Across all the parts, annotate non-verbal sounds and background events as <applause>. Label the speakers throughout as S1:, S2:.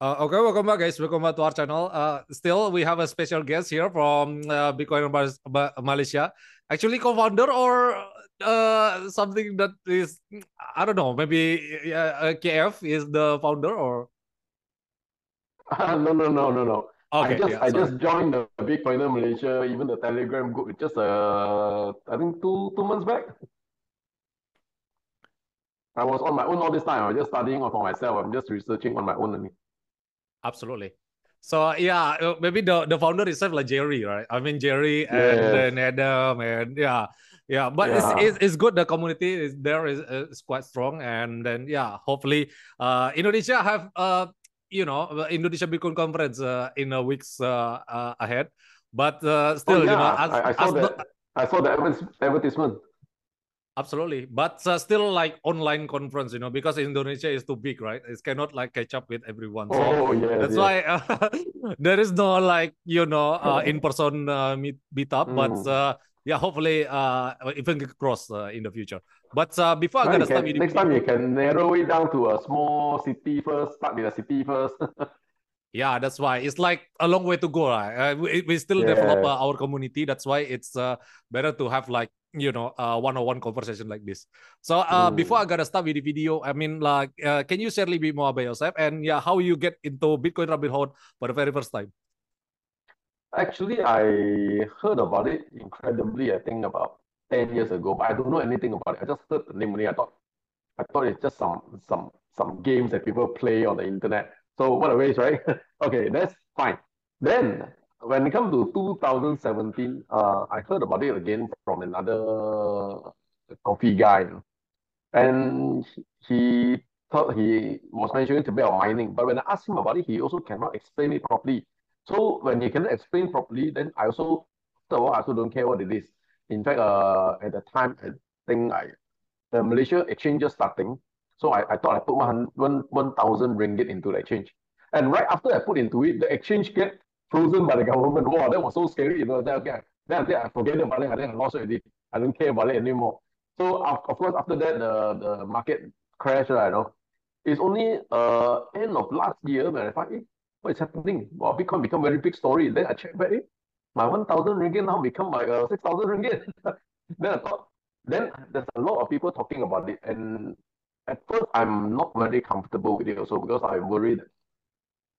S1: Uh, okay, welcome back, guys. Welcome back to our channel. Uh, still, we have a special guest here from uh, Bitcoin Malaysia. Actually, co-founder or uh, something that is, I don't know, maybe uh, KF is the founder or?
S2: Uh, no, no, no, no, no.
S1: Okay,
S2: I just
S1: yeah,
S2: I
S1: sorry.
S2: just joined the Big Bitcoiner Malaysia, even the Telegram group, just uh I think two two months back. I was on my own all this time. I was just studying for myself. I'm just researching on my own only.
S1: Absolutely. So yeah, uh, maybe the the founder itself like Jerry, right? I mean Jerry and
S2: Yes.
S1: then Adam and yeah, yeah. But it's,
S2: Yeah.
S1: it's it's good. The community is there is is quite strong, and then yeah, hopefully, uh, Indonesia have uh, you know, the Indonesia Bitcoin conference uh, in a weeks uh, uh ahead. But uh,
S2: Oh
S1: still, you know, as
S2: I, I saw
S1: the.
S2: I saw the advertisement.
S1: Absolutely, but uh, still like online conference, you know, because Indonesia is too big, right? It cannot like catch up with everyone. So
S2: Oh yes,
S1: that's
S2: yes.
S1: why uh, <laughs> there is no like you know uh, <laughs> in-person uh, meet meetup, but
S2: Mm.
S1: uh, yeah, hopefully uh, even cross uh, in the future. But uh, before I gotta
S2: you
S1: with the
S2: next time you can <laughs> narrow it down to a small city first. Start with a city first. <laughs>
S1: yeah, that's why it's like a long way to go, right? Uh, we, we still develop uh, our community. That's why it's uh, better to have like you know uh, one-on-one conversation like this. So uh, before
S2: Mm.
S1: I gotta start with the video, I mean like, uh, can you share a little bit more about yourself and yeah, how you get into Bitcoin rabbit hole for the very first time?
S2: Actually, I heard about it incredibly, I think about 10 years ago, but I don't know anything about it. I just heard the name only. I thought I thought it's just some some some games that people play on the internet. So what a waste, right? <laughs> Okay, that's fine. Then when it comes to 2017, uh, I heard about it again from another coffee guy, and he thought he was mentioning to me about mining. But when I asked him about it, he also cannot explain it properly. So when he cannot explain properly, then I also after I also don't care what it is. In fact, uh, at the time, I think I the Malaysia exchange just starting. So I, I thought I put one, one, 1,000 ringgit into the exchange. And right after I put into it, the exchange get frozen by the government. Wow, that was so scary. You know, then, okay, then I forget about it. I think I lost it. I don't care about it anymore. So of, of course, after that, the, the market crashed, right, you know. It's only uh end of last year when I find, eh, what is happening? Wow, Bitcoin become very big story. Then I check back, eh, my 1,000 ringgit now become my uh, 6,000 ringgit. then I thought, then there's a lot of people talking about it. And at first, I'm not very comfortable with it also because I worried that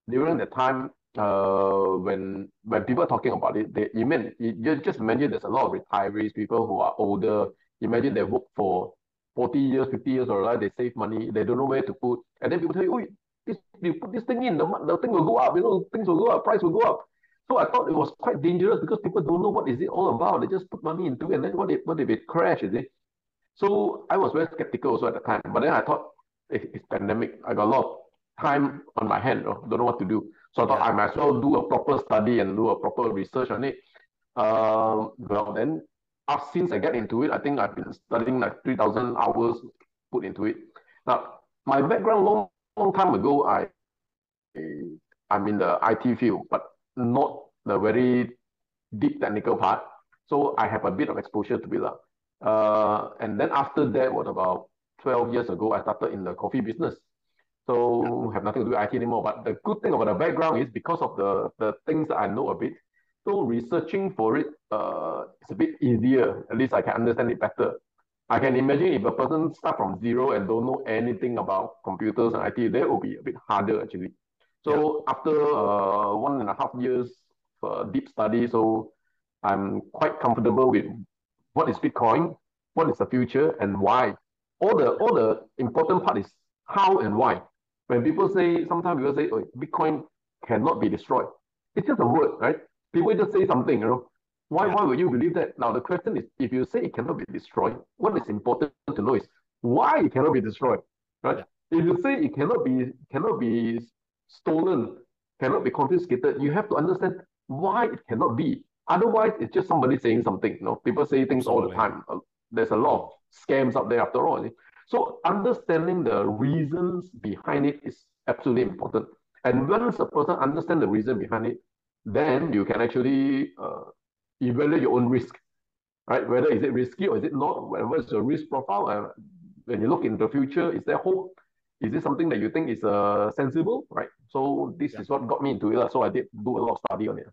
S2: during the time uh, when when people are talking about it, they you mean you you just imagine there's a lot of retirees, people who are older. Imagine they work for 40 years, 50 years or like they save money, they don't know where to put. And then people tell you, oh, this, you put this thing in, the, the thing will go up, you know, things will go up, price will go up. So I thought it was quite dangerous because people don't know what is it all about. They just put money into it and then what if, what if it crash, is it? So I was very skeptical also at the time. But then I thought it, it's pandemic. I got a lot of time on my hand. oh, Don't know what to do. So I thought
S1: Yeah.
S2: I might as well do a proper study and do a proper research on it. Um, well, then uh, since I get into it, I think I've been studying like 3,000 hours put into it. Now, my background long, long time ago, I I'm in the IT field, but not the very deep technical part. So I have a bit of exposure to it. Uh, and then after that, what about 12 years ago, I started in the coffee business. So have nothing to do with IT anymore. But the good thing about the background is because of the, the things that I know a bit, so researching for it uh, is a bit easier. At least I can understand it better. I can imagine if a person start from zero and don't know anything about computers and IT, that will be a bit harder actually. So after uh, one and a half years uh, deep study, so I'm quite comfortable with what is Bitcoin, what is the future, and why. All the all the important part is how and why. When people say, sometimes people say, oh, Bitcoin cannot be destroyed. It's just a word, right? People just say something, you know. Why,
S1: Yeah.
S2: why would you believe that? Now, the question is, if you say it cannot be destroyed, what is important to know is why it cannot be destroyed, right? If you say it cannot be cannot be stolen, cannot be confiscated, you have to understand why it cannot be. Otherwise, it's just somebody saying something. You know, people say things all the time. Uh, There's a lot of scams out there after all. So understanding the reasons behind it is absolutely important. And once a person understands the reason behind it, then you can actually uh, evaluate your own risk. right? Whether is it risky or is it not? What's your risk profile? Uh, when you look into the future, is there hope? Is this something that you think is uh, sensible, right? So this yeah. is what got me into it. So I did do a lot of study on it.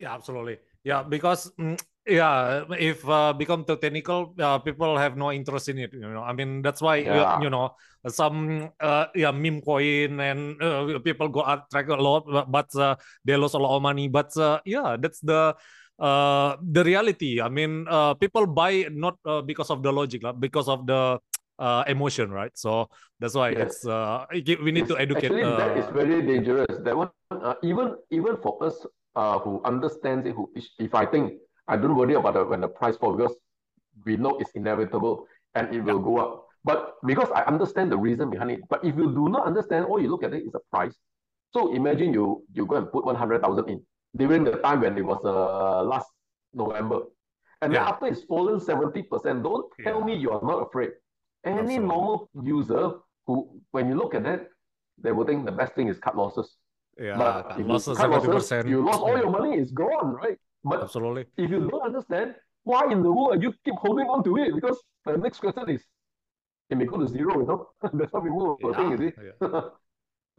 S1: Yeah, absolutely. Yeah, because mm, yeah, if uh, become too technical, uh, people have no interest in it. You know, I mean that's why yeah. you, you know some uh, yeah meme coin and uh, people go out track a lot, but uh, they lost a lot of money. But uh, yeah, that's the uh, the reality. I mean, uh, people buy not uh, because of the logic, because of the uh, emotion, right? So that's why yes. it's uh, we need to educate.
S2: Actually, uh, that is very dangerous. That one, uh, even even for us uh, who understands it, who if I think I don't worry about it when the price falls because we know it's inevitable and it will yeah. go up. But because I understand the reason behind it, but if you do not understand, all you look at it is a price. So imagine you you go and put one hundred thousand in during the time when it was uh, last November. And yeah. after it's fallen 70%, don't tell yeah. me you are not afraid. Any Absolutely. normal user who, when you look at that, they will think the best thing is cut losses.
S1: Yeah, but if losses, you cut losses,
S2: you lost all your money, it's gone, right? But
S1: Absolutely.
S2: if you don't understand, why in the world you keep holding on to it? Because the next question is, it may go to zero, you know? <laughs> That's what people yeah. think, is it?
S1: Yeah,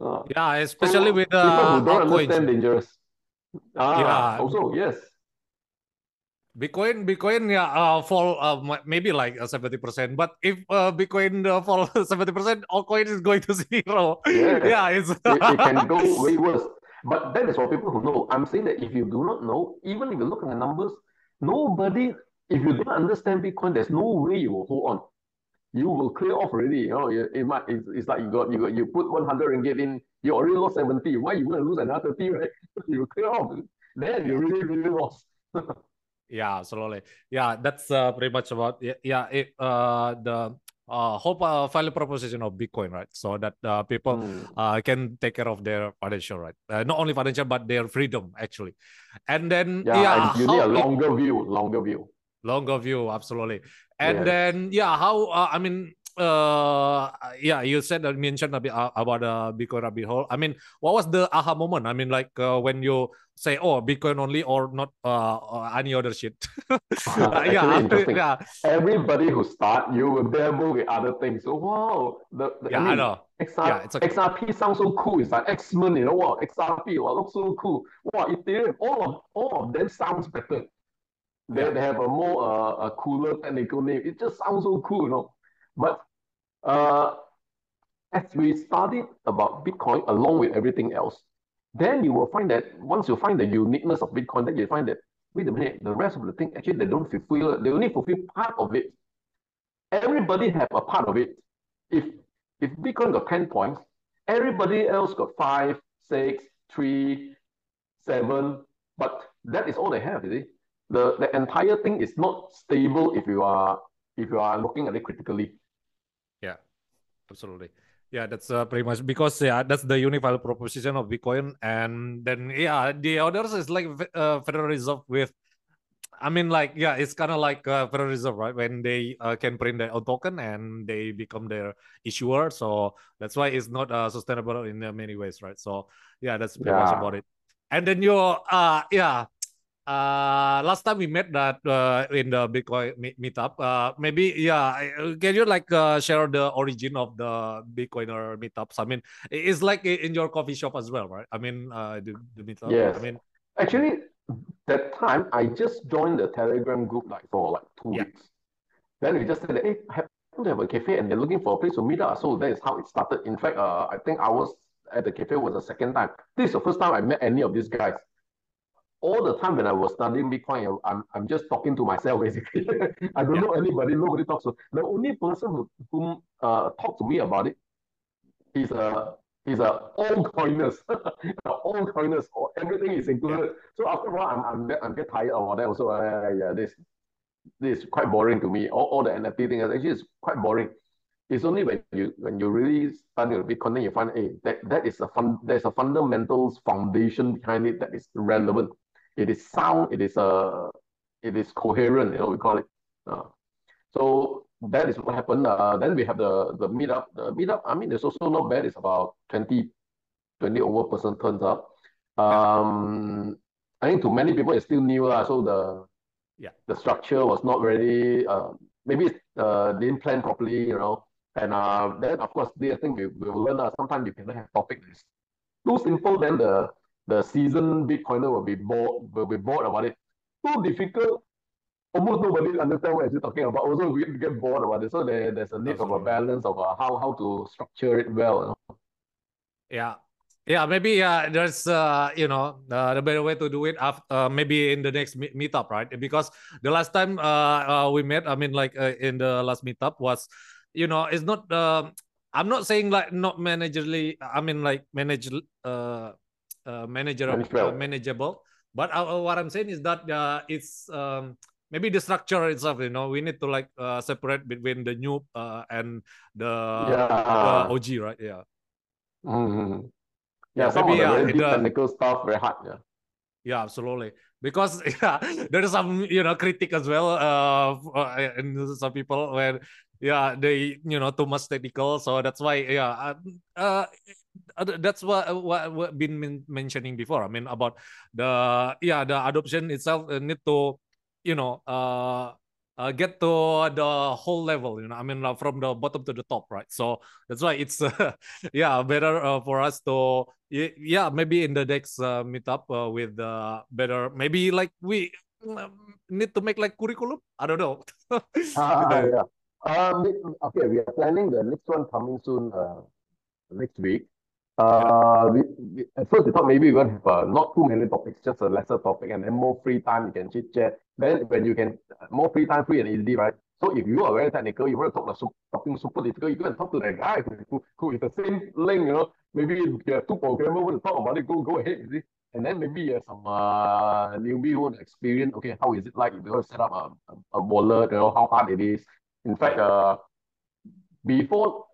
S1: <laughs> uh, yeah especially so with uh,
S2: people who don't understand dangerous. Ah, yeah. Also, yes.
S1: Bitcoin, Bitcoin, yeah, uh, fall uh, maybe like uh, seventy percent. But if uh, Bitcoin uh, fall <laughs> seventy percent, altcoin is going to <laughs> zero.
S2: Yeah, yeah it's it, it <laughs> can go way worse. But that is for people who know. I'm saying that if you do not know, even if you look at the numbers, nobody. If you don't understand Bitcoin, there's no way you will hold on. You will clear off already. You know, it, it might. It's, it's like you got you got you put one hundred ringgit in you already lost 70. Why you want to lose another 30, right? you clear off. Then you really, really lost.
S1: Yeah, absolutely. Yeah, that's uh, pretty much about yeah, yeah it, uh, the uh, hope uh, value proposition of Bitcoin, right? So that uh, people mm. uh, can take care of their financial, right? Uh, not only financial, but their freedom, actually. And then, yeah,
S2: yeah and you need a longer it, view, longer view.
S1: Longer view, absolutely. And yes. then, yeah, how, uh, I mean, uh yeah you said uh, mentioned a bit uh, about the uh, bitcoin rabbit hole i mean what was the aha moment i mean like uh, when you say oh bitcoin only or not uh, uh any other shit <laughs>
S2: uh, <laughs> yeah, yeah everybody who start you will dabble with other things so wow the, the
S1: yeah I, mean, I know
S2: XR, yeah, it's okay. XRP sounds so cool. It's like X-Men, you know what? XRP, what looks so cool. Wow, Ethereum, all of all of them sounds better. They, yeah. they have a more uh, a cooler technical name. It just sounds so cool, you know. But uh, as we studied about Bitcoin along with everything else, then you will find that once you find the uniqueness of Bitcoin, then you find that wait a minute, the rest of the thing actually they don't fulfill, they only fulfill part of it. Everybody have a part of it. If if Bitcoin got 10 points, everybody else got five, six, three, seven, but that is all they have, is it? The the entire thing is not stable if you are if you are looking at it critically
S1: absolutely yeah that's uh, pretty much because yeah that's the value proposition of bitcoin and then yeah the others is like uh, federal reserve with I mean, like, yeah, it's kind of like uh, Federal Reserve, right? When they uh, can print their own token and they become their issuer, so that's why it's not uh, sustainable in uh, many ways, right? So, yeah, that's pretty yeah. much about it. And then your, uh, yeah, uh last time we met that uh, in the bitcoin meet- meetup uh maybe yeah can you like uh, share the origin of the bitcoiner meetups? I mean it's like in your coffee shop as well right? I mean uh the, the meetup
S2: yes.
S1: i mean
S2: actually that time i just joined the telegram group like for like two yeah. weeks. Then we just said hey I happen to have a cafe and they're looking for a place to meet up so that is how it started. In fact uh i think i was at the cafe was the second time. This is the first time i met any of these guys all the time when I was studying Bitcoin, I'm, I'm just talking to myself <laughs> basically. I don't yeah. know anybody, nobody talks to. The only person who whom uh, talked to me about it is a is a altcoiners, <laughs> altcoiners, everything is included. Yeah. So after a while, I'm I'm I'm get tired of that. Also, uh, yeah, this this is quite boring to me. All, all the NFT thing actually is quite boring. It's only when you when you really study Bitcoin, then you find, hey, that, that is a fun. There's a fundamentals foundation behind it that is relevant it is sound, it is uh, it is coherent, you know, we call it. Uh, so that is what happened. Uh, then we have the the meetup. The meetup, I mean, it's also not bad. It's about 20, 20 over person turns up. Um, I think to many people it's still new. Uh, so the
S1: Yeah.
S2: The structure was not very uh, maybe uh didn't plan properly, you know. And uh, then of course the thing we we will learn uh, sometimes you cannot have topic that is too simple, then the the seasoned Bitcoiner will be bored will be bored about it. Too difficult, almost nobody understand what you're talking about. Also, we get bored about it. So there, there's a need Absolutely. of a balance of uh, how how to structure it well. You know?
S1: Yeah, yeah, maybe uh, there's uh, you know uh, the better way to do it after uh, maybe in the next meet- meetup, right? Because the last time uh, uh, we met, I mean, like uh, in the last meetup was, you know, it's not. Uh, I'm not saying like not managerly. I mean, like manage uh, uh manageable, uh, manageable. But uh, what I'm saying is that uh, it's um, maybe the structure itself. You know, we need to like uh, separate between the new uh, and the, yeah. the OG, right? Yeah.
S2: Mm-hmm. Yeah, some maybe, of the yeah, technical stuff very hard. Yeah.
S1: Yeah, absolutely. Because <laughs> yeah, there is some you know critic as well. Uh, uh, and some people where yeah they you know too much technical. So that's why yeah. Uh, uh that's what what, what been mentioning before. I mean about the yeah the adoption itself uh, need to you know uh uh, get to the whole level you know i mean uh, from the bottom to the top right so that's why it's uh, <laughs> yeah better uh, for us to yeah maybe in the next uh, meetup uh, with uh, better maybe like we um, need to make like curriculum i don't know
S2: uh, <laughs> yeah. um, okay we are planning the next one coming soon uh, next week uh, we, we, at first we thought maybe we're going to have uh, not too many topics, just a lesser topic, and then more free time you can chit chat. Then when you can more free time, free and easy, right? So if you are very technical, you want to talk about something super difficult, you can talk to that guy who, who is the same link, you know. Maybe you have two programmers want to talk about it, go go ahead, see. And then maybe you have some uh, newbie who want to experience, okay, how is it like if you want to set up a, a, a wallet, you know, how hard it is. In fact, uh, before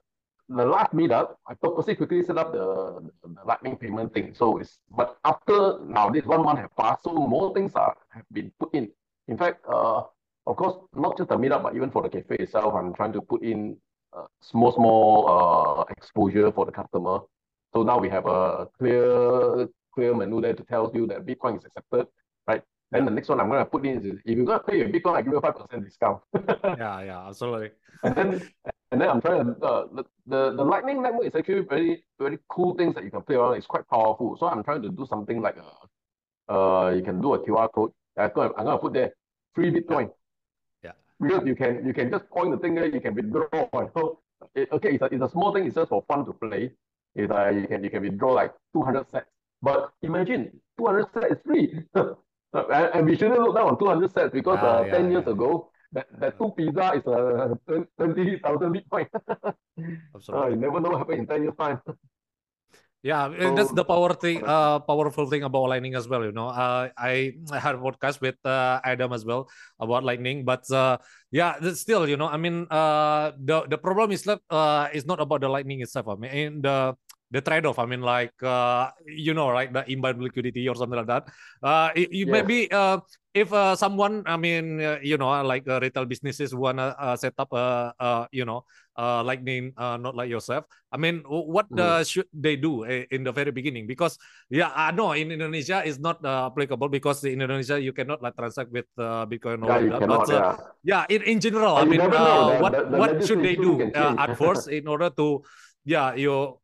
S2: the last meetup, I purposely quickly set up the, the lightning payment thing. So it's but after now this one month have passed, so more things are have been put in. In fact, uh, of course, not just the meetup, but even for the cafe itself, I'm trying to put in uh, small, small uh, exposure for the customer. So now we have a clear, clear menu there to tell you that Bitcoin is accepted, right? Then the next one I'm going to put in is if you're going to pay your Bitcoin, I give you a 5% discount. <laughs>
S1: yeah, yeah, absolutely.
S2: and then and then I'm trying to uh, the, the the Lightning network is actually very very cool things that you can play around. It's quite powerful. So I'm trying to do something like a, uh you can do a QR code. I'm gonna, I'm gonna put there free Bitcoin.
S1: Yeah.
S2: Because you can you can just point the thing there, you can withdraw. So it, okay, it's a, it's a small thing. It's just for fun to play. It's uh, you can you can withdraw like 200 sats. But imagine 200 sats is free. <laughs> and, and we shouldn't look down on 200 sats because ah, uh, yeah, 10 yeah. years ago that, that two pizza is a uh, 20,000 Bitcoin. <laughs> Absolutely. Uh, you never know what happen in 10 years time.
S1: Yeah, so, that's the power thing, uh, powerful thing about Lightning as well. You know, uh, I had a podcast with uh, Adam as well about Lightning, but uh, yeah, still, you know, I mean, uh, the the problem is that uh, is not about the Lightning itself. I mean, the the trade-off. I mean, like uh, you know, right, the inbound liquidity or something like that. Uh, it, it maybe uh, if uh, someone, I mean, uh, you know, like uh, retail businesses wanna uh, set up a, uh, you know, uh, like name, uh, not like yourself. I mean, what uh, should they do eh, in the very beginning? Because yeah, I know in Indonesia is not uh, applicable because in Indonesia you cannot like transact with uh, Bitcoin or yeah, that. Cannot, but uh, yeah. yeah, in, in general, I mean, uh, what the, the what should they do uh, at first in order to yeah you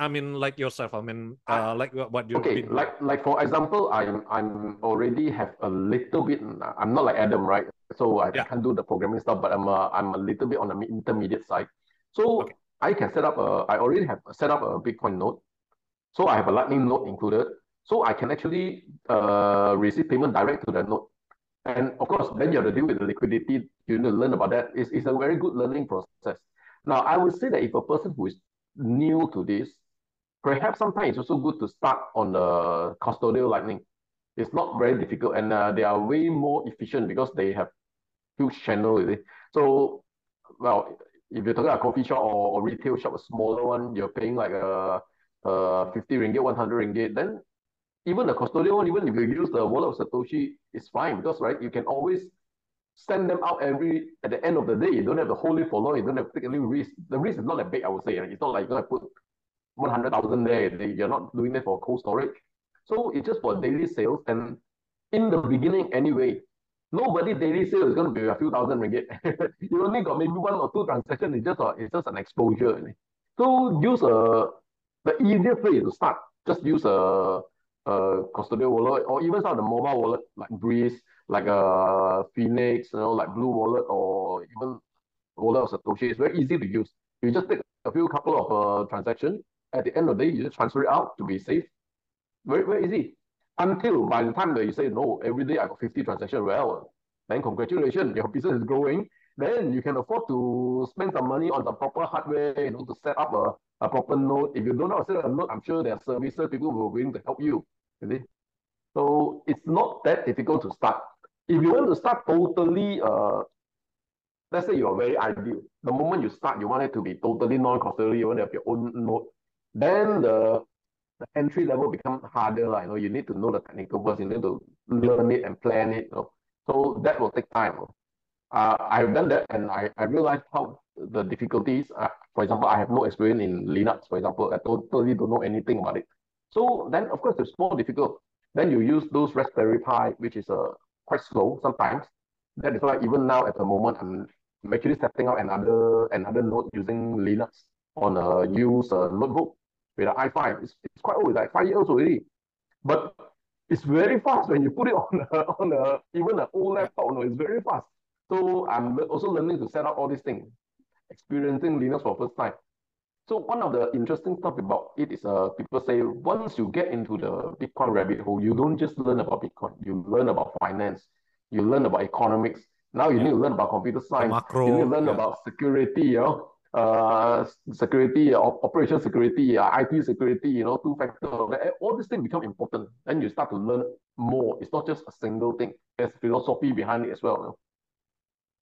S1: I mean, like yourself. I mean, uh, like what you.
S2: Okay, been... like like for example, I'm I'm already have a little bit. I'm not like Adam, right? So I yeah. can't do the programming stuff, but I'm a, I'm a little bit on the intermediate side. So okay. I can set up a. I already have set up a Bitcoin node. So I have a Lightning node included. So I can actually uh, receive payment direct to the node. And of course, then you have to deal with the liquidity. You need to learn about that. It's, it's a very good learning process. Now, I would say that if a person who is new to this, perhaps sometimes it's also good to start on the custodial lightning. It's not very difficult and uh, they are way more efficient because they have huge channel. So, well, if you're talking about a coffee shop or, or retail shop, a smaller one, you're paying like a, a 50 ringgit, 100 ringgit, then even the custodial one, even if you use the wallet of Satoshi, it's fine because, right, you can always send them out every, at the end of the day, you don't have to hold it for long, you don't have to take any risk. The risk is not that big, I would say. It's not like you're to put 100,000 there. You're not doing it for cold storage. So it's just for daily sales. And in the beginning, anyway, nobody daily sale is going to be a few thousand ringgit. <laughs> you only got maybe one or two transactions. It's just a, it's just an exposure. So use a the easiest way to start. Just use a, a custodial wallet or even some of the mobile wallet like Breeze, like a uh, Phoenix, you know, like Blue Wallet or even wallet of Satoshi. It's very easy to use. You just take a few couple of uh, transactions. At the end of the day, you just transfer it out to be safe. Very very easy until by the time that you say, no, every day I got 50 transactions, well, then congratulations, your business is growing. Then you can afford to spend some money on the proper hardware, you know, to set up a, a proper node. If you don't know how to set up a node, I'm sure there are services, people will willing to help you. You see? So it's not that difficult to start. If you want to start totally, uh, let's say you're very ideal. The moment you start, you want it to be totally non-custodial, you want to have your own node. Then the the entry level become harder. Like, you know, you need to know the technical words, you need to learn it and plan it. You know? So that will take time. Uh, I've done that and I, I realized how the difficulties. Uh, for example, I have no experience in Linux, for example. I totally don't know anything about it. So then, of course, it's more difficult. Then you use those Raspberry Pi, which is uh, quite slow sometimes. That is why even now at the moment, I'm, I'm actually setting up another another node using Linux on a used uh, notebook with an i5. It's, it's quite old, like five years old already. But it's very fast when you put it <laughs> on a, on a even an old laptop. No, it's very fast. So I'm also learning to set up all these things, experiencing Linux for first time. So one of the interesting stuff about it is uh, people say once you get into the Bitcoin rabbit hole, you don't just learn about Bitcoin, you learn about finance, you learn about economics. Now you yeah. need to learn about computer science. Macro, you need to learn yeah. about security, you know, uh, security, operation security, uh, IT security, you know, two factor, all these things become important. Then you start to learn more. It's not just a single thing. There's philosophy behind it as well. You know?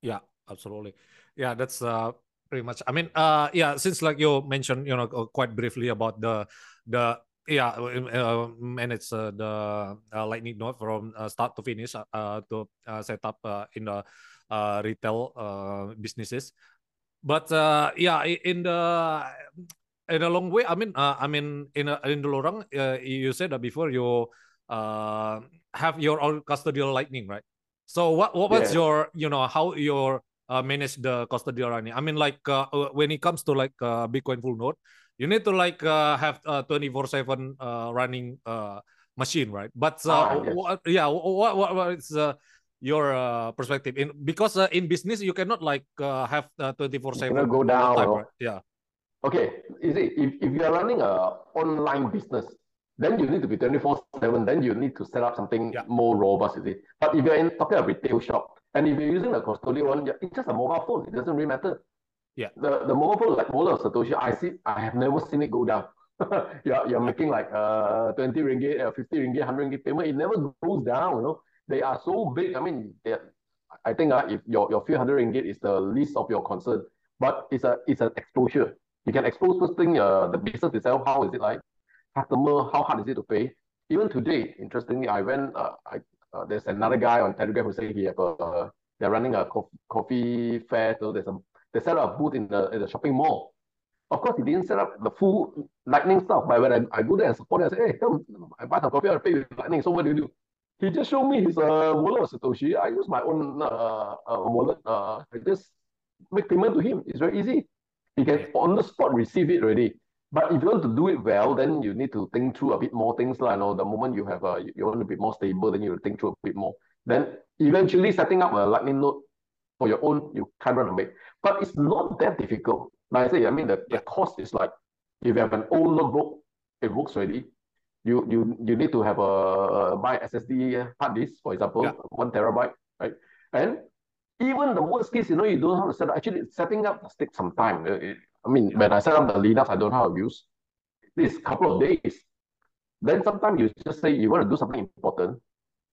S1: Yeah, absolutely. Yeah, that's uh pretty much. I mean, uh, yeah, since like you mentioned, you know, uh, quite briefly about the the yeah uh, manage uh, the uh, lightning node from uh, start to finish uh, uh to uh, set up uh, in the uh, retail uh, businesses but uh, yeah, in the in a long way, I mean, uh, I mean, in a, in the long uh, you said that before you uh, have your own custodial lightning, right? So what what was yeah. your you know how your uh, manage the custodial lightning? I mean, like uh, uh, when it comes to like uh, Bitcoin full node, you need to like uh, have uh, twenty four seven uh, running uh, machine, right? But uh, ah, yes. what, yeah, what what, what is uh, your uh, perspective. In because uh, in business you cannot like uh, have uh, 24 7
S2: go down
S1: right? yeah.
S2: Okay you see if, if you are running a online business then you need to be 24 7 then you need to set up something yeah. more robust you see. But if you're in talking a retail shop and if you're using a custodial one it's just a mobile phone it doesn't really matter.
S1: Yeah.
S2: The, the mobile phone like of satoshi i see i have never seen it go down. <laughs> You're, you're making like uh 20 ringgit uh, 50 ringgit 100 ringgit payment it never goes down you know they are so big. I mean, I think uh, if your, your few hundred ringgit is the least of your concern, but it's a it's an exposure. You can expose first thing uh, the business itself. How is it like? Customer, how hard is it to pay? Even today, interestingly, I went. Uh, I uh, there's another guy on Telegram who said he have a uh, they're running a coffee, coffee fair. So there's a they set up a booth in the in the shopping mall. Of course, he didn't set up the full lightning stuff. But when I, I go there and support, I say, hey, come, I buy some coffee, I pay with lightning. So what do you do? He just showed me his uh, wallet of Satoshi. I use my own uh, uh, wallet. Uh, I just make payment to him. It's very easy. He can on the spot receive it already. But if you want to do it well, then you need to think through a bit more things. Like, you know, the moment you have a, you want to be more stable, then you think through a bit more. Then eventually setting up a lightning node for your own, you can run away. But it's not that difficult. Like I say, I mean, the, the cost is like, if you have an old notebook, it works already you you you need to have a buy SSD hard disk, for example, yeah. one terabyte, right? And even the worst case, you know, you don't know how to set up. Actually, setting up takes some time. I mean, when I set up the Linux, I don't know how to use. This couple of days. Then sometimes you just say you want to do something important.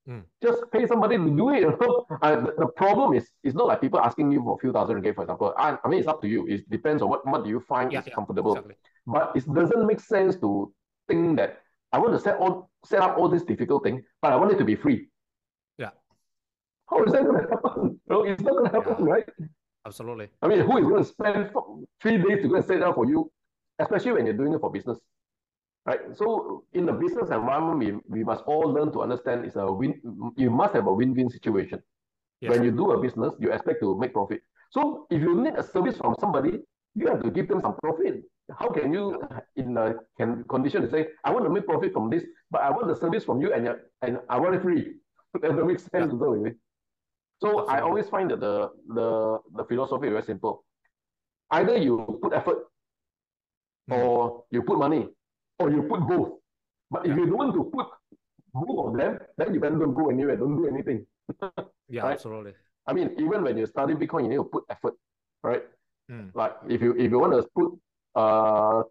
S2: Mm. Just pay somebody to do it. <laughs> You know? uh, the, problem is, it's not like people asking you for a few thousand ringgit, for example. I, I mean, it's up to you. It depends on what, what do you find yeah, is yeah, comfortable. Exactly. But it doesn't make sense to think that I want to set all set up all these difficult things, but I want it to be free.
S1: Yeah.
S2: How is that going to happen? <laughs> No, it's not going to happen, yeah. right?
S1: Absolutely.
S2: I mean, who is going to spend three days to go and set up for you, especially when you're doing it for business, right? So in the business environment, we, we must all learn to understand it's a win. You must have a win-win situation. Yes. When you do a business, you expect to make profit. So if you need a service from somebody, you have to give them some profit. How can you, in a can condition, to say, I want to make profit from this, but I want the service from you and and I want it free. that doesn't make sense, yeah. though. So Absolutely. I always find that the the the philosophy is very simple. Either you put effort, mm. or you put money, or you put both. But if you don't want to put both of them, then you better don't go anywhere, don't do anything. <laughs>
S1: yeah, right? absolutely.
S2: I mean, even when you study Bitcoin, you need to put effort, right? Mm. Like if you if you want to put uh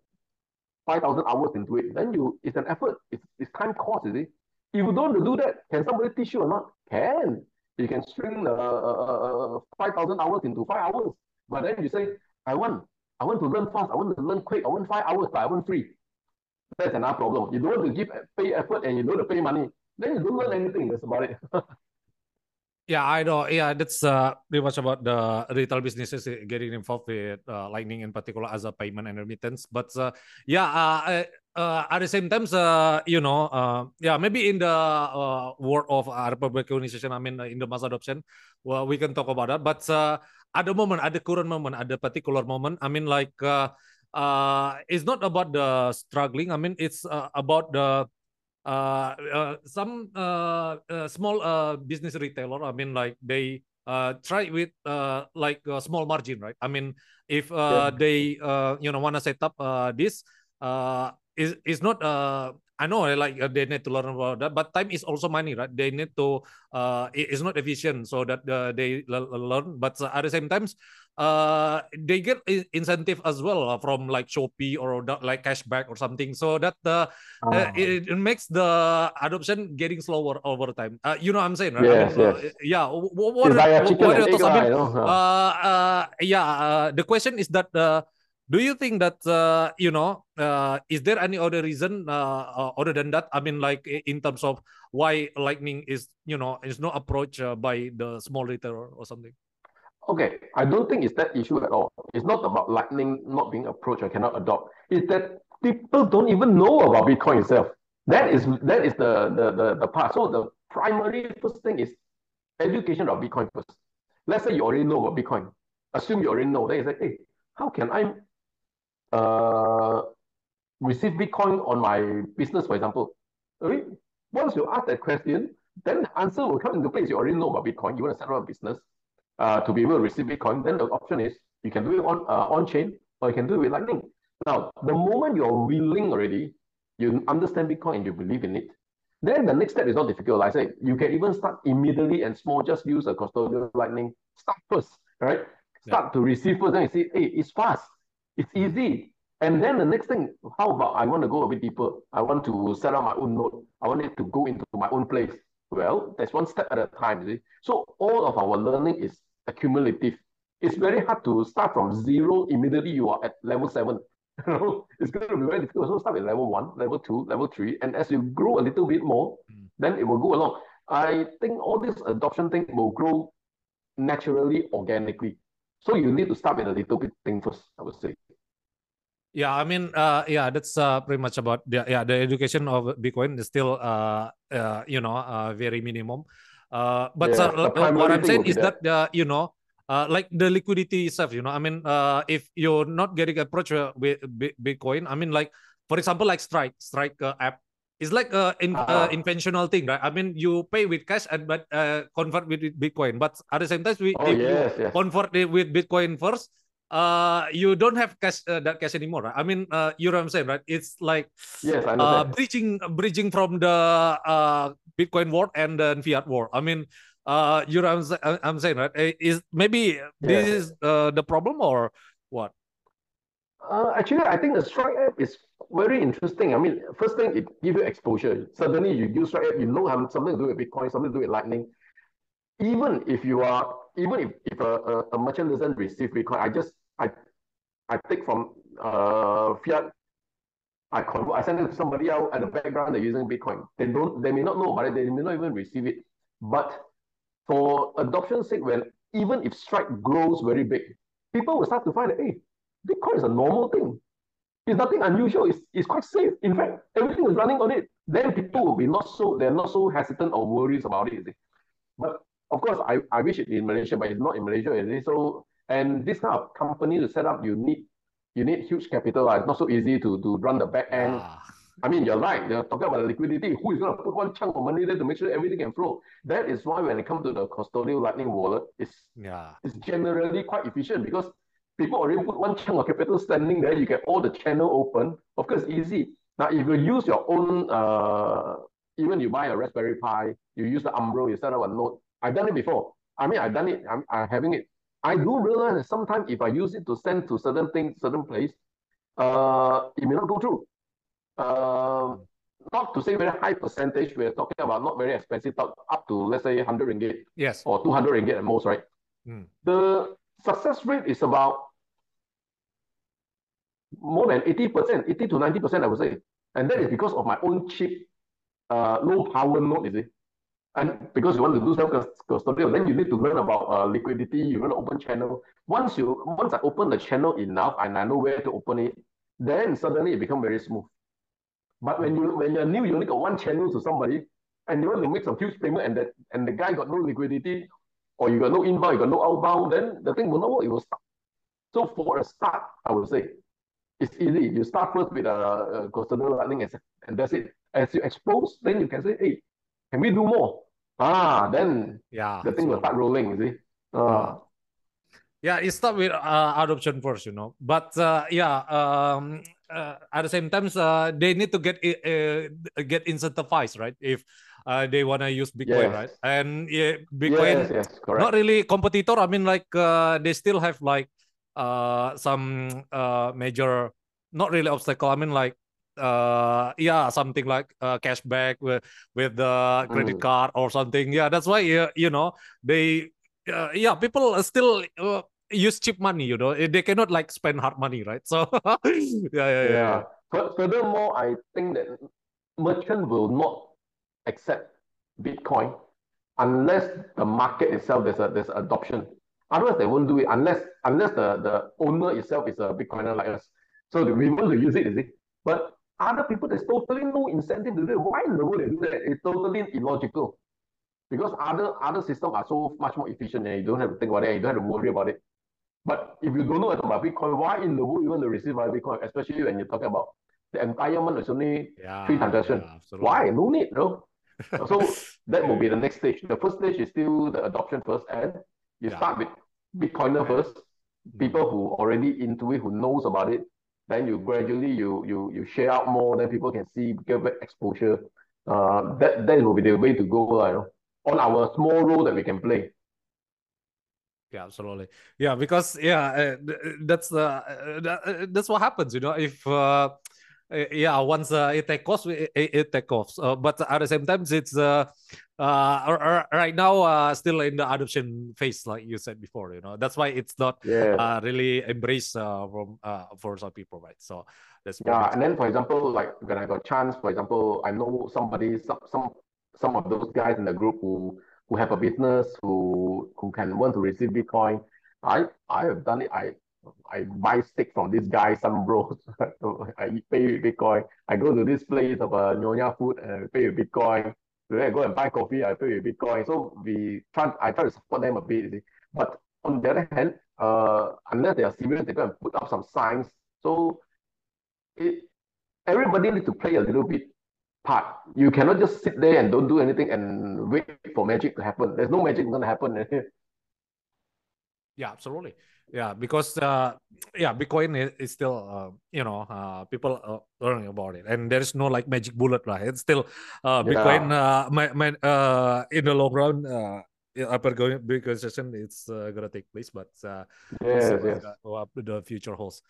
S2: five thousand hours into it, then you it's an effort. It's it's time cost, is it? If you don't do that, can somebody teach you or not? Can. You can string uh, uh, uh five thousand hours into five hours. But then you say, I want I want to learn fast, I want to learn quick, I want five hours, but I want free. That's another problem. You don't want to give pay effort and you don't want to pay money. Then you don't learn anything. That's about it. <laughs>
S1: yeah, I know. Yeah, that's uh, pretty much about the retail businesses getting involved with uh, Lightning in particular as a payment and remittance. But uh, yeah, uh, uh, at the same time, uh, you know, yeah, maybe in the world of Republic organization, I mean, in the mass adoption, well, we can talk about that. But at the moment, at the current moment, at the particular moment, I mean, like, it's not about the struggling. I mean, it's about the uh, uh, some uh, uh, small uh, business retailer. I mean, like they uh, try with uh, like a small margin, right? I mean, if uh, yeah. they uh, you know want to set up uh, this, uh, is is not uh I know like uh, they need to learn about that, but time is also money, right? They need to uh it's not efficient so that uh, they learn, but uh, at the same times uh they get incentive as well uh, from like Shopee or like cashback or something so that the oh. uh, it, it, makes the adoption getting slower over time uh, you know what i'm saying right
S2: yes,
S1: I mean,
S2: yes.
S1: yeah what, what, what, your thoughts? I mean, uh, uh, yeah the question is that do you think that uh, you know uh, is there any other reason uh, uh, other than that i mean like in terms of why lightning is you know is not approached uh, by the small retailer or something
S2: okay i don't think it's that issue at all. It's not about lightning not being approached or cannot adopt. It's that people don't even know about bitcoin itself. That is that is the the the, the part. So the primary first thing is education of bitcoin first. Let's say you already know about bitcoin. Assume you already know. Then you say hey how can i uh, receive Bitcoin on my business, for example. Once you ask that question, then the answer will come into place. You already know about Bitcoin. You want to set up a business uh, to be able to receive Bitcoin. Then the option is you can do it on uh, on chain or you can do it with Lightning. Now, the moment you're willing already, you understand Bitcoin and you believe in it, then the next step is not difficult. Like I say, you can even start immediately and small, just use a custodial Lightning. Start first, right? Start yeah. to receive first, then you see, hey, it's fast. It's easy. And then the next thing, how about I want to go a bit deeper? I want to set up my own node. I want it to go into my own place. Well, that's one step at a time. See? So all of our learning is accumulative. It's very hard to start from zero. Immediately you are at level seven. <laughs> it's going to be very difficult. So start with level one, level two, level three. And as you grow a little bit more, mm. then it will go along. I think all this adoption thing will grow naturally, organically. So you need to start with a little bit thing first, I would say.
S1: Yeah, I mean, uh, yeah, that's uh, pretty much about the yeah the education of Bitcoin is still uh, uh you know uh, very minimum. Uh, but yeah, uh, what I'm saying is that, that uh, you know uh, like the liquidity itself, you know, I mean, uh, if you're not getting approach with Bitcoin, I mean, like for example, like Strike, Strike uh, app, it's like a in, uh, inventional thing, right? I mean, you pay with cash and but uh, convert with Bitcoin, but at the same time, we
S2: oh, if yes,
S1: you yes. convert it with Bitcoin first, uh you don't have cash uh, that cash anymore right? i mean uh you know what i'm saying right? It's like
S2: yes I
S1: know uh bridging bridging from the uh bitcoin world and then fiat world i mean uh you know what i'm, I'm saying right? Eh, is maybe this is uh the problem or what?
S2: Uh actually i think the strike app is very interesting. I mean first thing it gives you exposure. Suddenly you use strike app you know something to do with bitcoin something to do with lightning. Even if you are even if, if a, a, a merchant doesn't receive bitcoin i just I I take from uh, fiat. I convert. I send it to somebody else at the background. They're using Bitcoin. They don't. They may not know about it. They may not even receive it. But for adoption's sake, when even if Strike grows very big, people will start to find that hey, Bitcoin is a normal thing. It's nothing unusual. It's, it's quite safe. In fact, everything is running on it. Then people will be not so they're not so hesitant or worried about it. But of course, I, I wish it in Malaysia, but it's not in Malaysia. It? So, and this kind of company to set up, you need you need huge capital. It's not so easy to, to run the back end. Ah. I mean, you're right. They're talking about liquidity. Who is going to put one chunk of money there to make sure everything can flow? That is why when it comes to the custodial Lightning wallet, it's, yeah. it's generally quite efficient because people already put one chunk of capital standing there. You get all the channel open. Of course, easy. Now, if you use your own, uh, even you buy a Raspberry Pi, you use the Umbrel, you set up a node. I've done it before. I mean, I've done it. I'm, I'm having it. I do realize that sometimes if I use it to send to certain things, certain place, uh, it may not go through. Uh, not to say very high percentage, we're talking about not very expensive, up to let's say 100 ringgit.
S1: Yes.
S2: Or 200 ringgit at most, right? Mm. The success rate is about more than 80%, 80 to 90%, I would say. And that is because of my own cheap, uh, low power node, is it? And because you want to do self-custodial, then you need to learn about uh, liquidity, you want to open channel. Once you once I open the channel enough and I know where to open it, then suddenly it becomes very smooth. But when you when you're new, you only got one channel to somebody, and you want to make some huge payment, and that and the guy got no liquidity, or you got no inbound, you got no outbound, then the thing will not work. It will stop. So for a start, I would say, it's easy. You start first with a, a custodial lightning, and, and that's it. As you expose, then you can say, hey, can we do more? Ah, then yeah, the thing so, will start rolling. You see. Uh,
S1: yeah, it start with uh, adoption first, you know. But uh, yeah, um, uh, at the same time, uh, they need to get uh, get incentivized, right? If uh, they wanna use Bitcoin, yes. right? And yeah, Bitcoin, yes, yes, not really competitor. I mean, like uh, they still have like uh, some uh, major, not really obstacle. I mean, like uh yeah something like uh, cashback with with the credit mm. card or something. Yeah that's why uh, you know they uh, yeah people still uh, use cheap money you know. They cannot like spend hard money right? <laughs> So yeah yeah yeah, yeah.
S2: But furthermore i think that merchant will not accept bitcoin unless the market itself there's a there's adoption. Otherwise they won't do it unless unless the the owner itself is a bitcoiner like us. So we want to use it is it but other people, there's totally no incentive to do it. Why in the world they do that? It's totally illogical. Because other other systems are so much more efficient and you don't have to think about it, you don't have to worry about it. But if you don't know about Bitcoin, why in the world you want to receive by Bitcoin, especially when you're talking about the entire month is only yeah, three transactions. Yeah, why? No need, no. <laughs> so that will be the next stage. The first stage is still the adoption first, and you yeah. start with Bitcoiner first, people who already into it, who knows about it, then you gradually you you you share out more, then people can see get exposure. Uh, that that will be the way to go, uh, you know, on our small role that we can play.
S1: Yeah, absolutely. Yeah, because yeah, uh, that's uh, uh, that's what happens, you know. If uh, yeah, once uh, it takes off, it, it take off. Uh, but at the same time, it's uh, uh, right now uh, still in the adoption phase, like you said before. You know, that's why it's not yeah. uh, really embraced uh, from uh, for some people, right? So that's
S2: yeah. And then, for example, like when I got chance, for example, I know somebody, some some some of those guys in the group who who have a business who who can want to receive Bitcoin. I I have done it. I I buy steak from this guy, some bros. <laughs> I pay with Bitcoin. I go to this place of uh, Nyonya food and I pay with Bitcoin. Then I go and buy coffee, I pay with Bitcoin. So we try, I try to support them a bit. But on the other hand, uh, unless they are serious, they go and put up some signs. So it, everybody needs to play a little bit part. You cannot just sit there and don't do anything and wait for magic to happen. There's no magic going to happen. <laughs>
S1: yeah, absolutely yeah because uh yeah bitcoin is, is still uh, you know uh, people are learning about it and there is no like magic bullet right it's still uh bitcoin yeah. uh, my, my, uh in the long run uh hyperbitcoinization it's uh, gonna take place but uh
S2: yes, yes.
S1: Uh, the future holds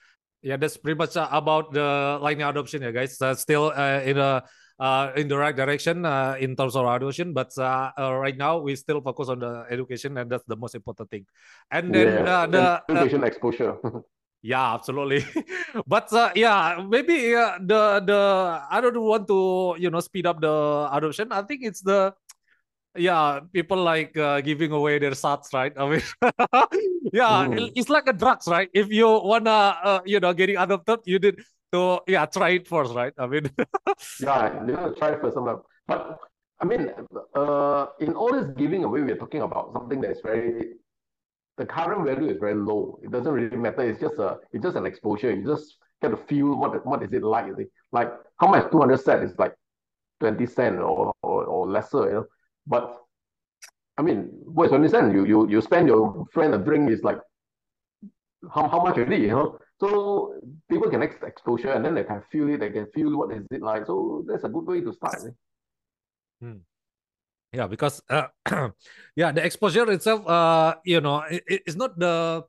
S1: yeah that's pretty much uh, about the lightning adoption yeah guys uh, still uh, in a uh, in the right direction uh, in terms of adoption. But uh, uh, right now, we still focus on the education, and that's the most important thing. And then yeah. Uh, the
S2: uh, education exposure. <laughs>
S1: yeah, absolutely. <laughs> but yeah, maybe the the I don't want to you know speed up the adoption. I think it's the yeah people like uh, giving away their sats right i mean <laughs> yeah mm. it's like a drugs right if you wanna uh, you know getting adopted you did so yeah, try it first, right? I mean, <laughs>
S2: yeah, you know, try it first. But I mean, uh, in all this giving away, we're talking about something that's very, the current value is very low. It doesn't really matter. It's just a, it's just an exposure. You just get to feel what, what is it like. Like how much 200 set is like 20 cent or, or, or lesser, you know. But I mean, what's 20 cent? You, you, you spend your friend a drink is like, how, how much already, you know? So people can get exposure and then they can feel it, they can feel what is it like. So that's a good way to start. Eh?
S1: Hmm. Yeah, because uh, <clears throat> yeah, the exposure itself, uh, you know, it, it's not the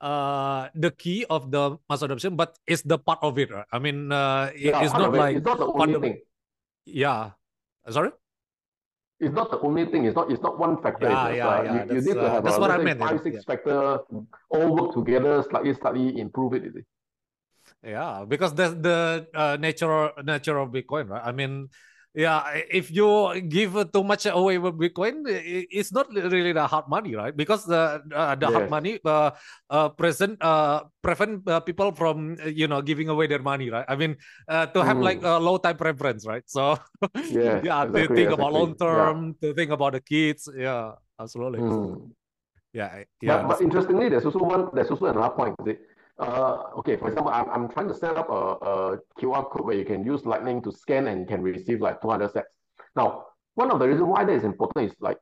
S1: uh the key of the mass adoption, but it's the part of it. Right? I mean, uh,
S2: yeah,
S1: it's not like
S2: it's not the only thing.
S1: Yeah, sorry.
S2: It's not the only thing. It's not. It's not one factor.
S1: Yeah, yeah,
S2: uh,
S1: yeah.
S2: You, you need to
S1: uh,
S2: have
S1: that's
S2: a,
S1: what I meant.
S2: five, six factor all work together, slightly, slightly improve it.
S1: Yeah, because that's the uh, nature nature of Bitcoin, right? I mean, yeah, if you give too much away with Bitcoin, it's not really the hard money, right? Because the uh, the yes. hard money uh, uh, present uh, prevent uh, people from uh, you know giving away their money, right? I mean, uh, to have mm. like a low time preference, right? So <laughs>
S2: yes,
S1: yeah,
S2: exactly,
S1: to think
S2: exactly.
S1: about long term,
S2: yeah.
S1: to think about the kids, yeah, absolutely.
S2: Mm.
S1: Yeah, yeah.
S2: But, but interestingly, there's also one. There's also another point. Uh, okay, for example, I'm, I'm trying to set up a, a QR code where you can use Lightning to scan and can receive like 200 sats. Now, one of the reasons why that is important is like,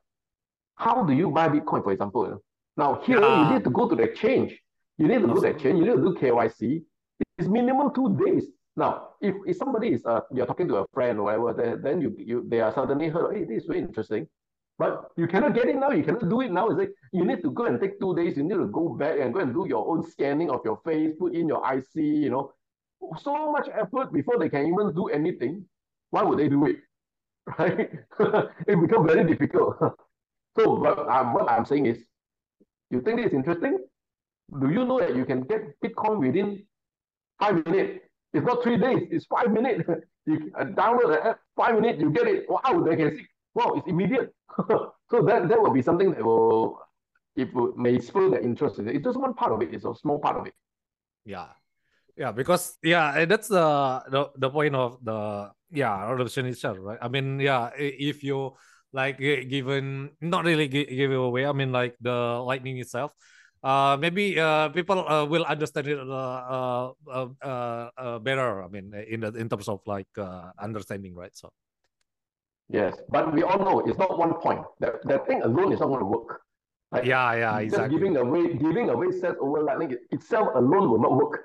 S2: how do you buy Bitcoin, for example? You know? Now, here yeah. you need to go to the exchange. You need to go to the exchange. You need to do KYC. It's minimum two days. Now, if, if somebody is uh, you're talking to a friend or whatever, then, then you, you they are suddenly heard, hey, this is very interesting. But you cannot get it now. You cannot do it now. It's like you need to go and take two days. You need to go back and go and do your own scanning of your face, put in your IC, you know. So much effort before they can even do anything. Why would they do it? <laughs> Right? <laughs> it becomes very difficult. <laughs> so but, um, what I'm saying is, you think it's interesting? Do you know that you can get Bitcoin within five minutes? It's not three days, it's five minutes. you download the app, five minutes, you get it. Wow, they can see wow, it's immediate. <laughs> so that, that will be something that will, it may spur the interest. It's just one part of it. It's a small part of it.
S1: Yeah. Yeah, because yeah, that's the the, the point of the yeah adoption itself, right? I mean, yeah, if you like given not really give it away, I mean like the lightning itself, uh, maybe uh, people uh, will understand it uh, uh, uh, uh, better. I mean, in in terms of like uh, understanding, right? So
S2: Yes, but we all know it's not one point. That that thing alone is not going to work.
S1: Right? Yeah, yeah,
S2: Just
S1: exactly.
S2: giving away giving away sats over Lightning itself alone will not work.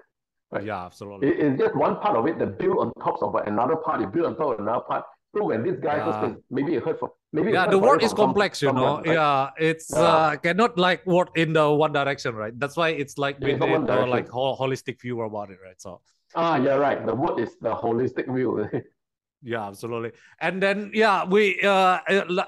S1: Right? Yeah, absolutely.
S2: It, it's just one part of it that build on top of another part. You build on top of another part. So when this guy yeah. first maybe it heard from maybe
S1: yeah, the work is complex, you know. Right? Yeah, it's yeah. Uh, cannot like work in the one direction, right? That's why it's like we need like whole, holistic view about it, right? So
S2: ah, yeah, right. The word is the holistic view. <laughs>
S1: Yeah, absolutely. And then yeah, we uh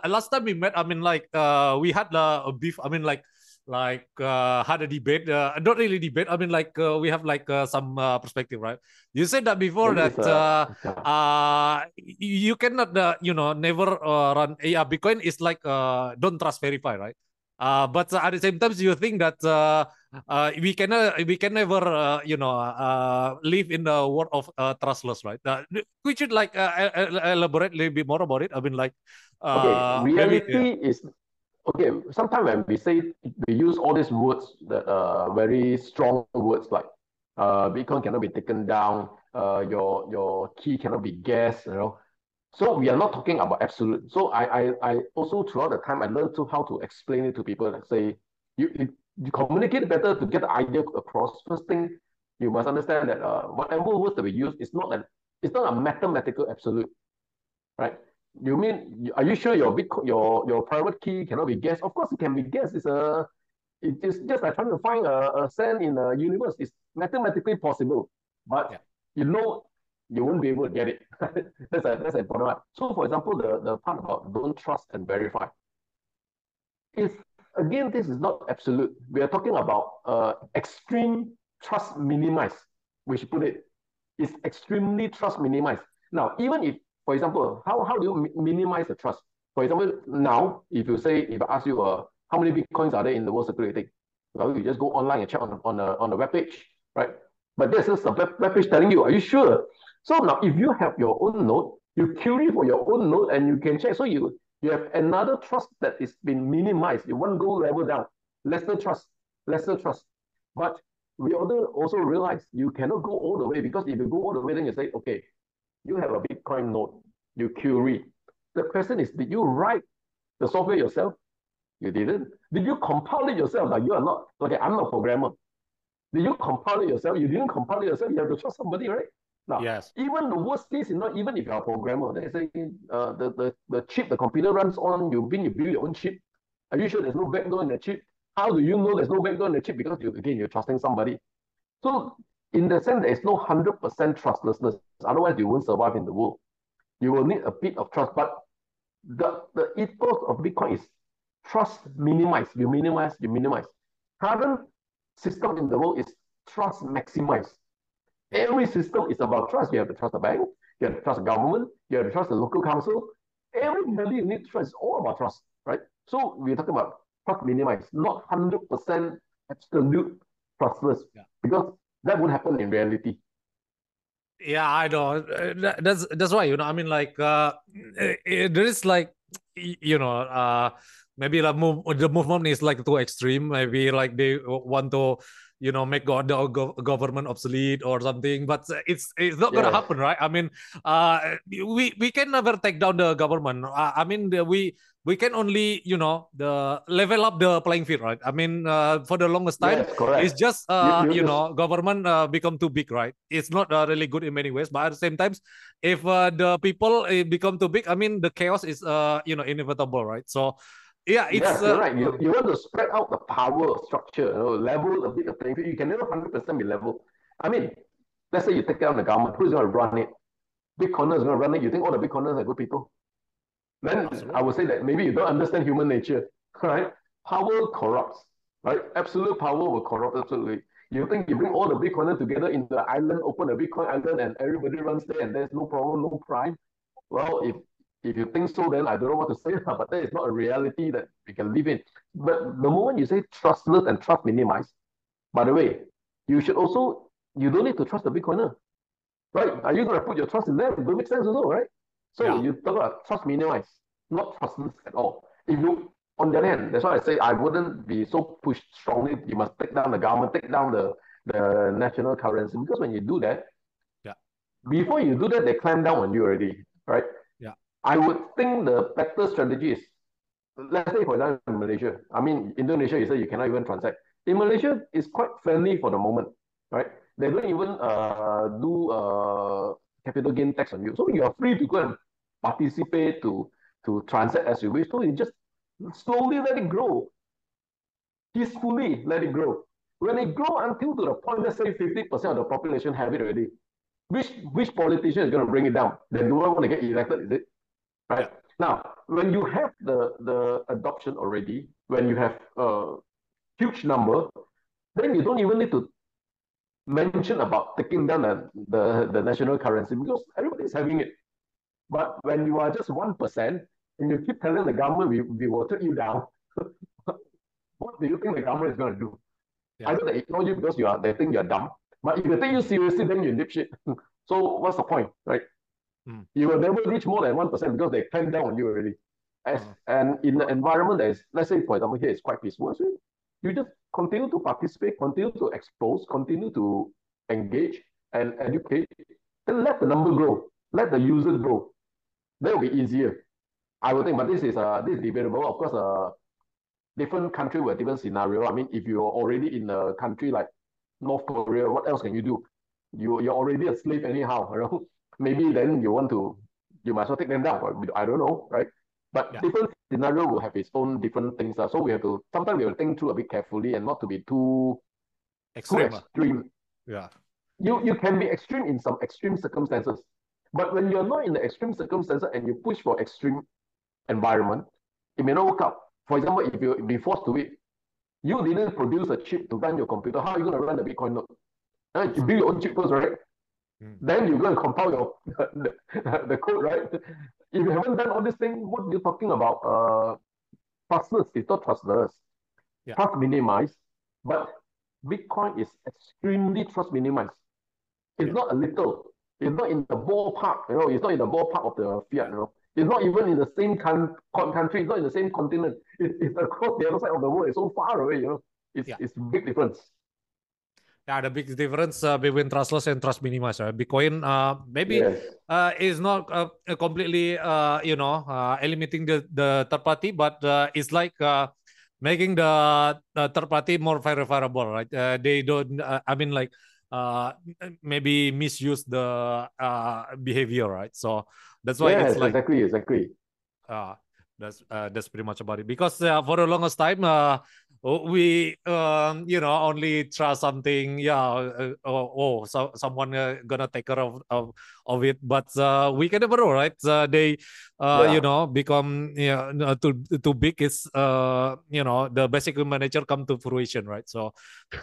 S1: last time we met, I mean like uh we had uh, a beef. I mean like like uh had a debate. Uh, not really debate. I mean like uh, we have like uh, some uh, perspective, right? You said that before that uh, uh you cannot uh, you know never uh, run. Yeah, Bitcoin is like uh don't trust verify, right? Uh, but at the same time, you think that uh, uh, we can uh, we can never uh, you know uh, live in the world of uh, trustless, right? Uh, we should like uh, elaborate a little bit more about it. I mean, like
S2: uh, okay, reality maybe, yeah. is okay. Sometimes when we say we use all these words that are very strong words like uh, Bitcoin cannot be taken down, uh, your your key cannot be guessed, you know. So we are not talking about absolute. So I, I, I also throughout the time I learned to how to explain it to people. Like say you, you, communicate better to get the idea across. First thing you must understand that uh, whatever words that we use is not an it's not a mathematical absolute, right? You mean are you sure your Bitcoin your your private key cannot be guessed? Of course it can be guessed. It's a it's just like trying to find a, a sand in a universe. It's mathematically possible, but yeah. you know you won't be able to get it. <laughs> that's a that's an important one. So for example, the, the part about don't trust and verify. If again, this is not absolute. We are talking about uh, extreme trust minimized. We should put it. It's extremely trust minimized. Now, even if, for example, how, how do you mi minimize the trust? For example, now, if you say, if I ask you, uh, how many bitcoins are there in the world circulating? Well, you just go online and check on, on, a, on the web page, right? But there's just a web, web page telling you, are you sure? So now if you have your own node, You query for your own node and you can check. So you you have another trust that is been minimized. You want to go level down, lesser trust, lesser trust. But we also realize you cannot go all the way because if you go all the way, then you say, okay, you have a Bitcoin node, you query. The question is, did you write the software yourself? You didn't. Did you compile it yourself? Like you are not, okay, I'm not a programmer. Did you compile it yourself? You didn't compile it yourself. You have to trust somebody, right? Now,
S1: yes.
S2: even the worst case is not even if you're a programmer. They say uh, the, the, the chip the computer runs on, you been you build your own chip. Are you sure there's no backdoor in the chip? How do you know there's no backdoor in the chip? Because you again you're trusting somebody. So in the sense there is no hundred percent trustlessness. Otherwise you won't survive in the world. You will need a bit of trust. But the, the ethos of Bitcoin is trust minimize. You minimize, you minimize. Current system in the world is trust maximize. Every system is about trust. You have to trust the bank, you have to trust the government, you have to trust the local council. Everybody you need trust. It's all about trust, right? So we're talking about trust minimize, not 100% absolute trustless, yeah. because that would happen in reality.
S1: Yeah, I know. That's that's why you know. I mean, like, uh, it, there is like, you know, uh, maybe like move the movement is like too extreme. Maybe like they want to you know make god the government obsolete or something but it's it's not gonna happen right? I mean uh we we can never take down the government. I, I mean the, we we can only you know the level up the playing field right? I mean uh, for the longest time yes, it's just uh, you, you, you know government uh, become too big right? It's not uh, really good in many ways but at the same times if uh, the people uh, become too big i mean the chaos is uh, you know inevitable right? So yeah, it's
S2: yes, uh, right. You, you want to spread out the power structure, you know, level a bit of playing field. You can never hundred percent be level. I mean, let's say you take down the government, who's going to run it? Bitcoiners is going to run it. You think all the Bitcoiners are good people? Then Absolutely. I would say that maybe you don't understand human nature, <laughs> right? Power corrupts, right? Absolute power will corrupt absolutely. You think you bring all the Bitcoiners together in the island, open a Bitcoin island, and everybody runs there, and there's no problem, no crime. Well, if if you think so, then I don't know what to say, <laughs> but that is not a reality that we can live in. But the moment you say trustless and trust minimized, by the way, you should also, you don't need to trust the Bitcoiner, right? Are you going to put your trust in them? It don't make sense also, right? So yeah. you talk about trust minimized, not trustless at all. If you, on the other hand, that's why I say I wouldn't be so pushed strongly. You must take down the government, take down the, the national currency, because when you do that,
S1: yeah,
S2: before you do that, they clamp down on you already, right? I would think the better strategy is, let's say for example in Malaysia, I mean Indonesia, you say you cannot even transact. In Malaysia, it's quite friendly for the moment, right? They don't even uh, do uh, capital gain tax on you. So you are free to go and participate to, to transact as you wish. So you just slowly let it grow. Peacefully let it grow. When it grow until to the point, let's say 50% of the population have it already, which which politician is going to bring it down? Then do I want to get elected? Is it? Right? Now, when you have the, the adoption already, when you have a huge number, then you don't even need to mention about taking down the, the, the national currency because everybody's having it. But when you are just 1% and you keep telling the government we, we will take you down, <laughs> what do you think the government is going to do? Yeah. Either they ignore you because you are they think you're dumb, but if they take you seriously, then you're dipshit. <laughs> so what's the point, right? Mm. You will never reach more than 1% because they clamp down on you already. As, mm. And in the environment that is, let's say, for example, here it's quite peaceful, so you just continue to participate, continue to expose, continue to engage and educate, then let the number grow, let the users grow. That will be easier. I would think, but this is uh, this is debatable. Of course, uh, different country with different scenario. I mean, if you're already in a country like North Korea, what else can you do? You you're already a slave anyhow, you know? Maybe then you want to, you might as well take them down. I don't know, right? But yeah. different scenario will have its own different things. Uh, so we have to, sometimes we have to think through a bit carefully and not to be too extreme. Too extreme.
S1: Yeah.
S2: You, you can be extreme in some extreme circumstances. But when you're not in the extreme circumstances and you push for extreme environment, it may not work out. For example, if you be forced to it, you didn't produce a chip to run your computer. How are you going to run the Bitcoin node? You build your own chip first, right? Mm. Then you go and compile your <laughs> the, the, code, right? If you haven't done all this thing, what are you're talking about? Uh, trustless is not trustless. Yeah. Trust minimized, but Bitcoin is extremely trust minimized. It's yeah. not a little. It's not in the ballpark, you know, it's not in the ballpark of the fiat, you know. It's not even in the same con- country, it's not in the same continent. It, it's across the other side of the world. It's so far away, you know. It's, yeah. it's big difference.
S1: Yeah, the big difference uh, between trustless and trust minimized. Right? Bitcoin, uh, maybe yes. uh, is not uh, completely, uh, you know, uh, eliminating the, the third party, but uh, it's like uh, making the, the third party more verifiable, right? Uh, they don't. Uh, I mean, like uh, maybe misuse the uh, behavior, right? So that's why
S2: yes,
S1: it's like
S2: exactly, exactly.
S1: Uh, that's uh, that's pretty much about it. Because uh, for the longest time, uh, we um, you know only trust something yeah uh, oh, oh so someone uh, gonna take care of of, of it but uh, we can never know right uh, they uh, yeah. you know become yeah too too big is uh you know the basic manager come to fruition right so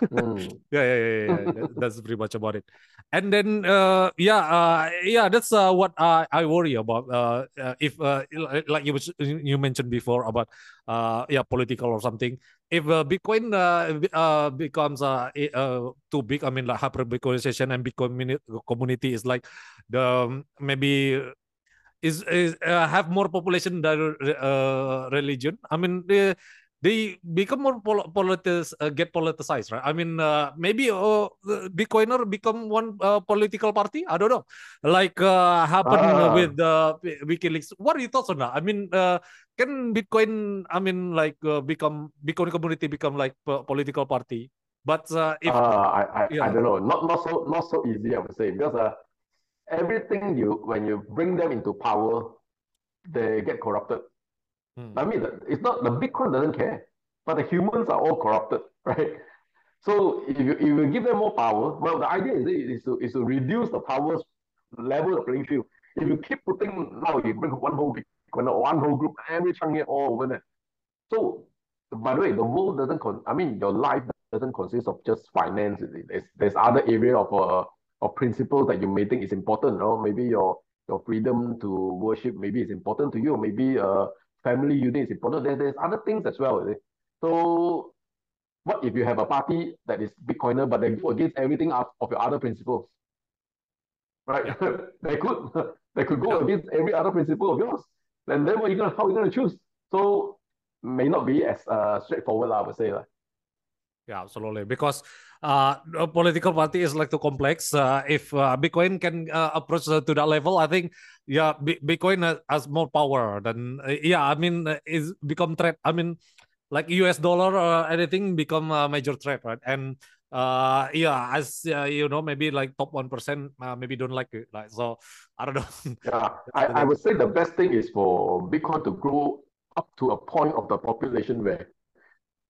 S1: mm. <laughs> yeah, yeah yeah yeah, <laughs> that's pretty much about it and then uh yeah uh yeah that's uh what i i worry about uh, uh if uh like you you mentioned before about uh yeah political or something if uh, Bitcoin uh, uh, becomes uh, uh, too big, I mean, like hyper Bitcoinization and Bitcoin community is like the um, maybe is is have more population than religion. I mean, they, become more pol- politis uh, get politicized, right? I mean, uh, maybe uh, Bitcoiner become one uh, political party. I don't know, like uh, happened ah. with the WikiLeaks. What are your thoughts on that? I mean, uh, can Bitcoin, I mean, like uh, become Bitcoin community become like political party? But uh, if
S2: uh, I I, yeah. I don't know, not not so not so easy, I would say, because uh, everything you when you bring them into power, they get corrupted. Hmm. I mean, it's not the Bitcoin doesn't care, but the humans are all corrupted, <laughs> right? So if you, if you give them more power, well, the idea is, is to is to reduce the power level of playing field. If you keep putting now, you bring one whole Bitcoin, one whole group, every chunk all over there. So by the way, the world doesn't. Con- I mean, your life doesn't consist of just finance. There's there's other area of uh, of principles that you may think is important. You know? Maybe your your freedom to worship maybe is important to you. Maybe uh family unit is important. There, there's other things as well. So what if you have a party that is Bitcoiner, but they go against everything of your other principles? Right? <laughs> they could <laughs> they could go against every other principle of yours. Then then what are you gonna how are you gonna choose? So may not be as uh, straightforward, I would say. Like.
S1: Yeah, absolutely. Because uh, political party is like too complex. Uh, if uh, Bitcoin can uh, approach to that level, I think yeah, B- Bitcoin has more power than uh, yeah. I mean, uh, is become threat. I mean, like US dollar or anything become a major threat, right? And uh yeah as uh, you know maybe like top one percent uh, maybe don't like it like so i don't know
S2: yeah I, <laughs> I would say the best thing is for bitcoin to grow up to a point of the population where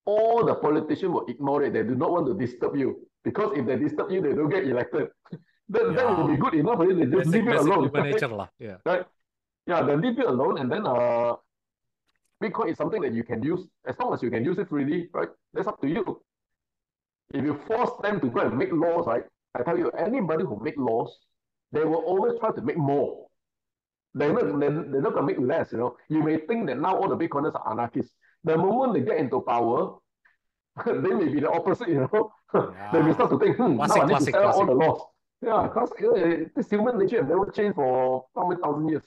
S2: all the politicians will ignore it. They do not want to disturb you because if they disturb you, they don't get elected. <laughs> then yeah. that will be good enough. They just basic, leave it alone. Right? <laughs> Nature, yeah. right. Yeah, they leave it alone, and then uh, Bitcoin is something that you can use as long as you can use it freely, right? That's up to you. If you force them to go and make laws, right? I tell you, anybody who make laws, they will always try to make more. They're not, they're, they're not going to make less, you know. You may think that now all the Bitcoiners are anarchists. The moment they get into power, <laughs> they may be the opposite, you know. Yeah. <laughs> they may start to think, hmm, classic, now I need to sell all the laws. Yeah, because uh, this human nature has never changed for how many thousand years.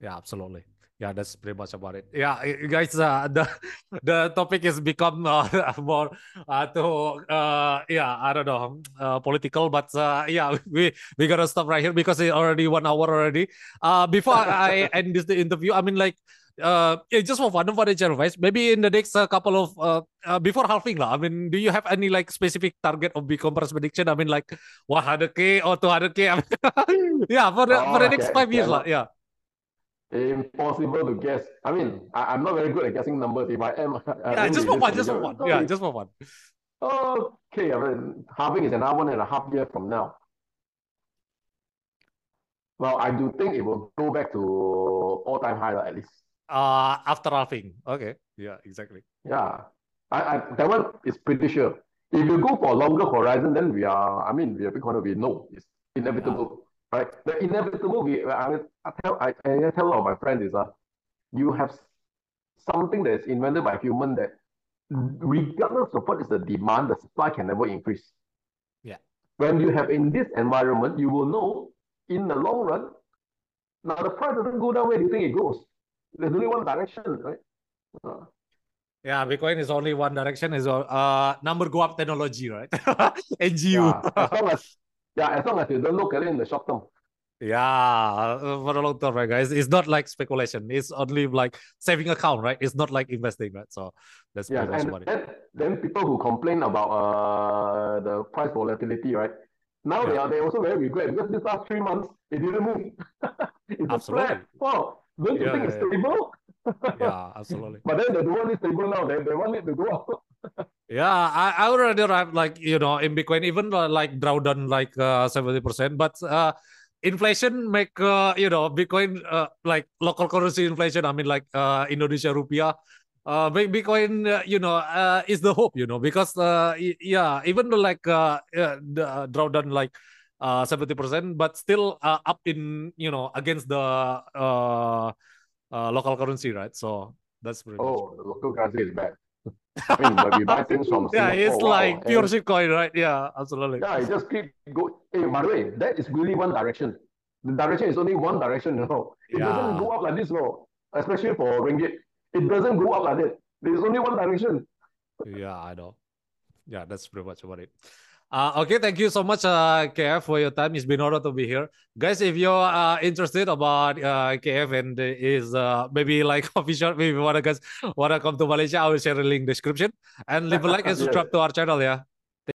S1: Yeah, absolutely. Yeah, that's pretty much about it. Yeah, guys, uh, <laughs> the the topic has become uh, more uh, to uh, yeah, I don't know, uh, political, but uh, yeah, we we gotta stop right here because it's already one hour already. Uh, before I end this the interview, I mean like uh, just for fun for the advice, maybe in the next uh, couple of uh, uh, before halving lah. I mean, do you have any like specific target of Bitcoin price prediction? I mean, like 100k or 200k? <laughs> yeah, for the, oh, for the next five years lah. Yeah.
S2: Impossible to guess. I mean, I, am not very good at guessing numbers. If I am, <laughs>
S1: yeah, just for fun, just for fun. Yeah, just for fun.
S2: Okay, I mean, halving is another one and a half year from now. Well, I do think it will go back to all-time high at least.
S1: Uh, after halving. Okay. Yeah, exactly.
S2: Yeah. I, I that one is pretty sure. If you go for a longer horizon, then we are, I mean, we are going to be no, it's inevitable. Yeah. Right? The inevitable, we, I, I tell I, I tell all my friends is uh, you have something that is invented by human that regardless of what is the demand, the supply can never increase.
S1: Yeah.
S2: When you have in this environment, you will know in the long run, now the price doesn't go down. Where do you think it goes? There's only one direction, right? Uh,
S1: yeah, Bitcoin is only one direction. Is uh number go up technology, right? <laughs> NGU.
S2: Yeah, as long as yeah, as long as you don't look at it in the short term.
S1: Yeah, uh, for the long term, right, guys? It's not like speculation. It's only like saving account, right? It's not like investing, right? So that's
S2: yeah, and then, then people who complain about uh the price volatility, right? Now yeah. they are they also very regret because this last three months it didn't move. <laughs> it's absolutely. a. Wow, don't you yeah, think yeah, it's stable? <laughs>
S1: yeah, absolutely.
S2: but then they don't stable now. They, they want it to go up. <laughs>
S1: yeah, I, I would rather have like you know in Bitcoin even uh, like drawdown like uh, seventy uh, percent, but uh inflation make uh, you know Bitcoin uh, like local currency inflation. I mean like uh, Indonesia rupiah. Uh, Bitcoin, uh, you know, uh, is the hope, you know, because uh, yeah, even though like uh, the uh, drawdown like uh, seventy percent, but still uh, up in you know against the uh, uh, local currency, right? So that's pretty.
S2: Oh, the local currency is bad. I mean, but we buy things from <laughs>
S1: yeah, it's like pure shit coin, right? Yeah, absolutely.
S2: Yeah, it just keep go. Hey, by the way, that is really one direction. The direction is only one direction, you know. It yeah. doesn't go up like this, no. Especially for ringgit, it doesn't go up like that. There's only one direction.
S1: Yeah, I know. Yeah, that's pretty much about it. Uh, okay, thank you so much, uh, KF, for your time. It's been honor to be here, guys. If you're uh, interested about uh, KF and is uh, maybe like <laughs> official, maybe wanna guys wanna come to Malaysia, I will share a link description and leave a like and <laughs> subscribe to our channel. Yeah.